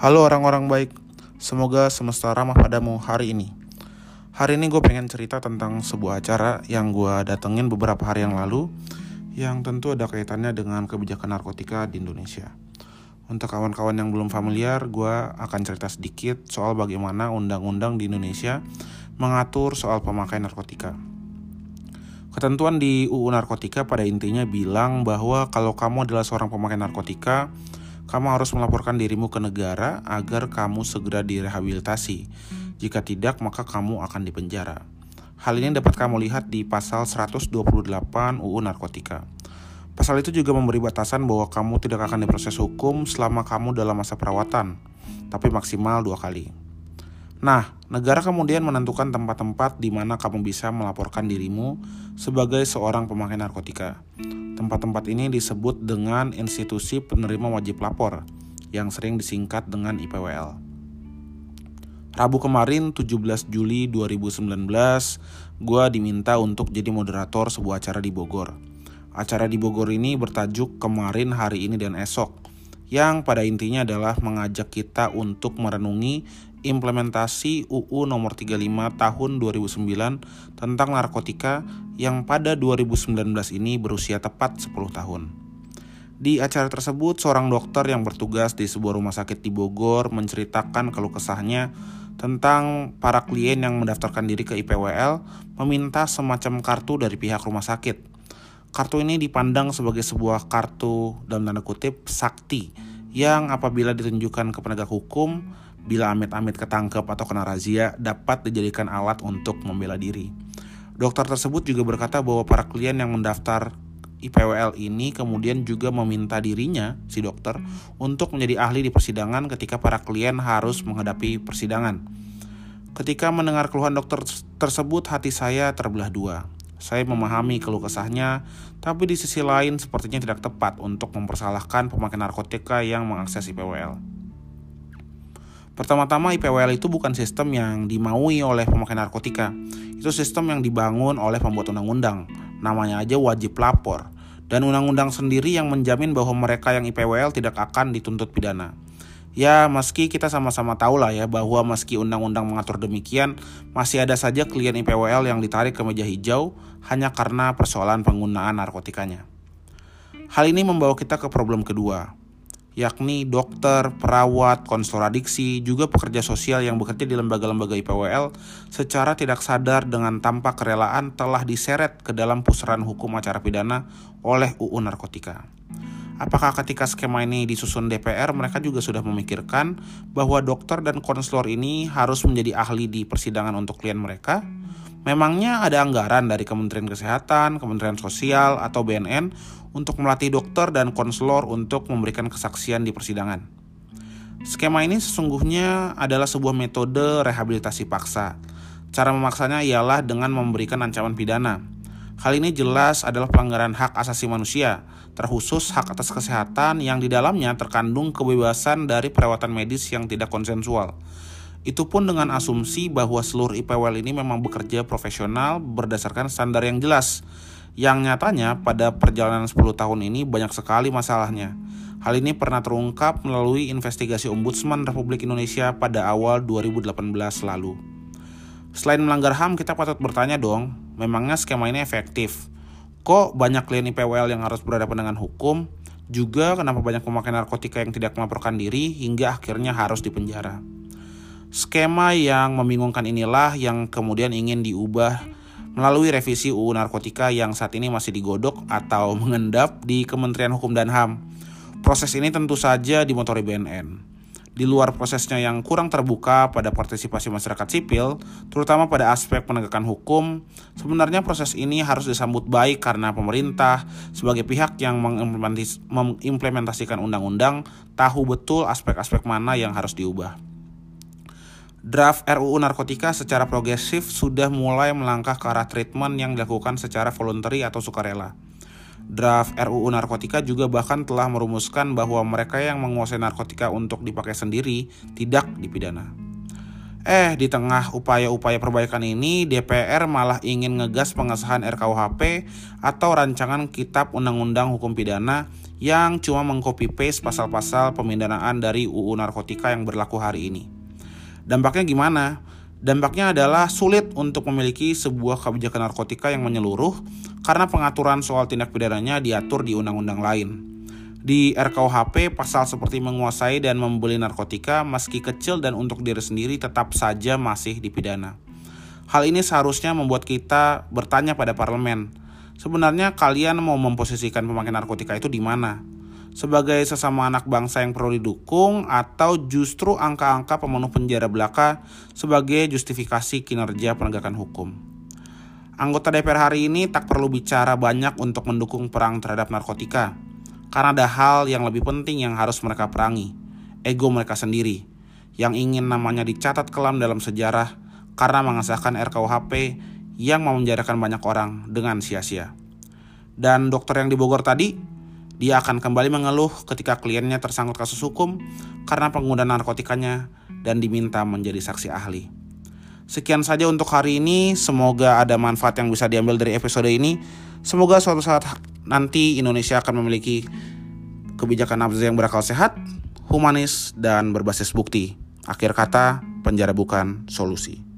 Halo orang-orang baik, semoga semesta ramah padamu hari ini. Hari ini gue pengen cerita tentang sebuah acara yang gue datengin beberapa hari yang lalu yang tentu ada kaitannya dengan kebijakan narkotika di Indonesia. Untuk kawan-kawan yang belum familiar, gue akan cerita sedikit soal bagaimana undang-undang di Indonesia mengatur soal pemakaian narkotika. Ketentuan di UU Narkotika pada intinya bilang bahwa kalau kamu adalah seorang pemakai narkotika, kamu harus melaporkan dirimu ke negara agar kamu segera direhabilitasi. Jika tidak, maka kamu akan dipenjara. Hal ini dapat kamu lihat di pasal 128 UU Narkotika. Pasal itu juga memberi batasan bahwa kamu tidak akan diproses hukum selama kamu dalam masa perawatan, tapi maksimal dua kali. Nah, negara kemudian menentukan tempat-tempat di mana kamu bisa melaporkan dirimu sebagai seorang pemakai narkotika. Tempat-tempat ini disebut dengan institusi penerima wajib lapor yang sering disingkat dengan IPWL. Rabu kemarin 17 Juli 2019, gue diminta untuk jadi moderator sebuah acara di Bogor. Acara di Bogor ini bertajuk Kemarin, Hari Ini, dan Esok, yang pada intinya adalah mengajak kita untuk merenungi implementasi UU nomor 35 tahun 2009 tentang narkotika yang pada 2019 ini berusia tepat 10 tahun. Di acara tersebut, seorang dokter yang bertugas di sebuah rumah sakit di Bogor menceritakan keluh kesahnya tentang para klien yang mendaftarkan diri ke IPWL meminta semacam kartu dari pihak rumah sakit. Kartu ini dipandang sebagai sebuah kartu dalam tanda kutip sakti yang apabila ditunjukkan ke penegak hukum bila amit-amit ketangkep atau kena razia dapat dijadikan alat untuk membela diri. Dokter tersebut juga berkata bahwa para klien yang mendaftar IPWL ini kemudian juga meminta dirinya, si dokter, untuk menjadi ahli di persidangan ketika para klien harus menghadapi persidangan. Ketika mendengar keluhan dokter tersebut, hati saya terbelah dua. Saya memahami keluh kesahnya, tapi di sisi lain sepertinya tidak tepat untuk mempersalahkan pemakai narkotika yang mengakses IPWL. Pertama-tama IPWL itu bukan sistem yang dimaui oleh pemakai narkotika. Itu sistem yang dibangun oleh pembuat undang-undang. Namanya aja wajib lapor. Dan undang-undang sendiri yang menjamin bahwa mereka yang IPWL tidak akan dituntut pidana. Ya, meski kita sama-sama tahu lah ya bahwa meski undang-undang mengatur demikian, masih ada saja klien IPWL yang ditarik ke meja hijau hanya karena persoalan penggunaan narkotikanya. Hal ini membawa kita ke problem kedua, yakni dokter, perawat, konselor adiksi, juga pekerja sosial yang bekerja di lembaga-lembaga IPWL secara tidak sadar dengan tanpa kerelaan telah diseret ke dalam pusaran hukum acara pidana oleh UU Narkotika. Apakah ketika skema ini disusun DPR, mereka juga sudah memikirkan bahwa dokter dan konselor ini harus menjadi ahli di persidangan untuk klien mereka? Memangnya ada anggaran dari Kementerian Kesehatan, Kementerian Sosial, atau BNN untuk melatih dokter dan konselor untuk memberikan kesaksian di persidangan. Skema ini sesungguhnya adalah sebuah metode rehabilitasi paksa. Cara memaksanya ialah dengan memberikan ancaman pidana. Hal ini jelas adalah pelanggaran hak asasi manusia, terkhusus hak atas kesehatan yang di dalamnya terkandung kebebasan dari perawatan medis yang tidak konsensual. Itu pun dengan asumsi bahwa seluruh IPWL ini memang bekerja profesional berdasarkan standar yang jelas. Yang nyatanya pada perjalanan 10 tahun ini banyak sekali masalahnya. Hal ini pernah terungkap melalui investigasi Ombudsman Republik Indonesia pada awal 2018 lalu. Selain melanggar HAM, kita patut bertanya dong, memangnya skema ini efektif? Kok banyak klien IPWL yang harus berhadapan dengan hukum? Juga kenapa banyak pemakai narkotika yang tidak melaporkan diri hingga akhirnya harus dipenjara? Skema yang membingungkan inilah yang kemudian ingin diubah melalui revisi UU Narkotika yang saat ini masih digodok atau mengendap di Kementerian Hukum dan HAM. Proses ini tentu saja dimotori BNN. Di luar prosesnya yang kurang terbuka pada partisipasi masyarakat sipil, terutama pada aspek penegakan hukum, sebenarnya proses ini harus disambut baik karena pemerintah sebagai pihak yang mengimplementasikan undang-undang tahu betul aspek-aspek mana yang harus diubah. Draft RUU Narkotika secara progresif sudah mulai melangkah ke arah treatment yang dilakukan secara voluntary atau sukarela. Draft RUU Narkotika juga bahkan telah merumuskan bahwa mereka yang menguasai narkotika untuk dipakai sendiri tidak dipidana. Eh, di tengah upaya-upaya perbaikan ini, DPR malah ingin ngegas pengesahan RKUHP atau rancangan Kitab Undang-Undang Hukum Pidana yang cuma mengcopy paste pasal-pasal pemindanaan dari UU narkotika yang berlaku hari ini. Dampaknya gimana? Dampaknya adalah sulit untuk memiliki sebuah kebijakan narkotika yang menyeluruh karena pengaturan soal tindak pidananya diatur di undang-undang lain. Di RKUHP, pasal seperti menguasai dan membeli narkotika meski kecil dan untuk diri sendiri tetap saja masih dipidana. Hal ini seharusnya membuat kita bertanya pada parlemen, sebenarnya kalian mau memposisikan pemakai narkotika itu di mana? Sebagai sesama anak bangsa yang perlu didukung atau justru angka-angka pemenuh penjara belaka sebagai justifikasi kinerja penegakan hukum. Anggota DPR hari ini tak perlu bicara banyak untuk mendukung perang terhadap narkotika, karena ada hal yang lebih penting yang harus mereka perangi, ego mereka sendiri, yang ingin namanya dicatat kelam dalam sejarah karena mengesahkan RKUHP yang memenjarakan banyak orang dengan sia-sia. Dan dokter yang di Bogor tadi dia akan kembali mengeluh ketika kliennya tersangkut kasus hukum karena penggunaan narkotikanya dan diminta menjadi saksi ahli. Sekian saja untuk hari ini. Semoga ada manfaat yang bisa diambil dari episode ini. Semoga suatu saat nanti Indonesia akan memiliki kebijakan nafsu yang berakal sehat, humanis, dan berbasis bukti. Akhir kata, penjara bukan solusi.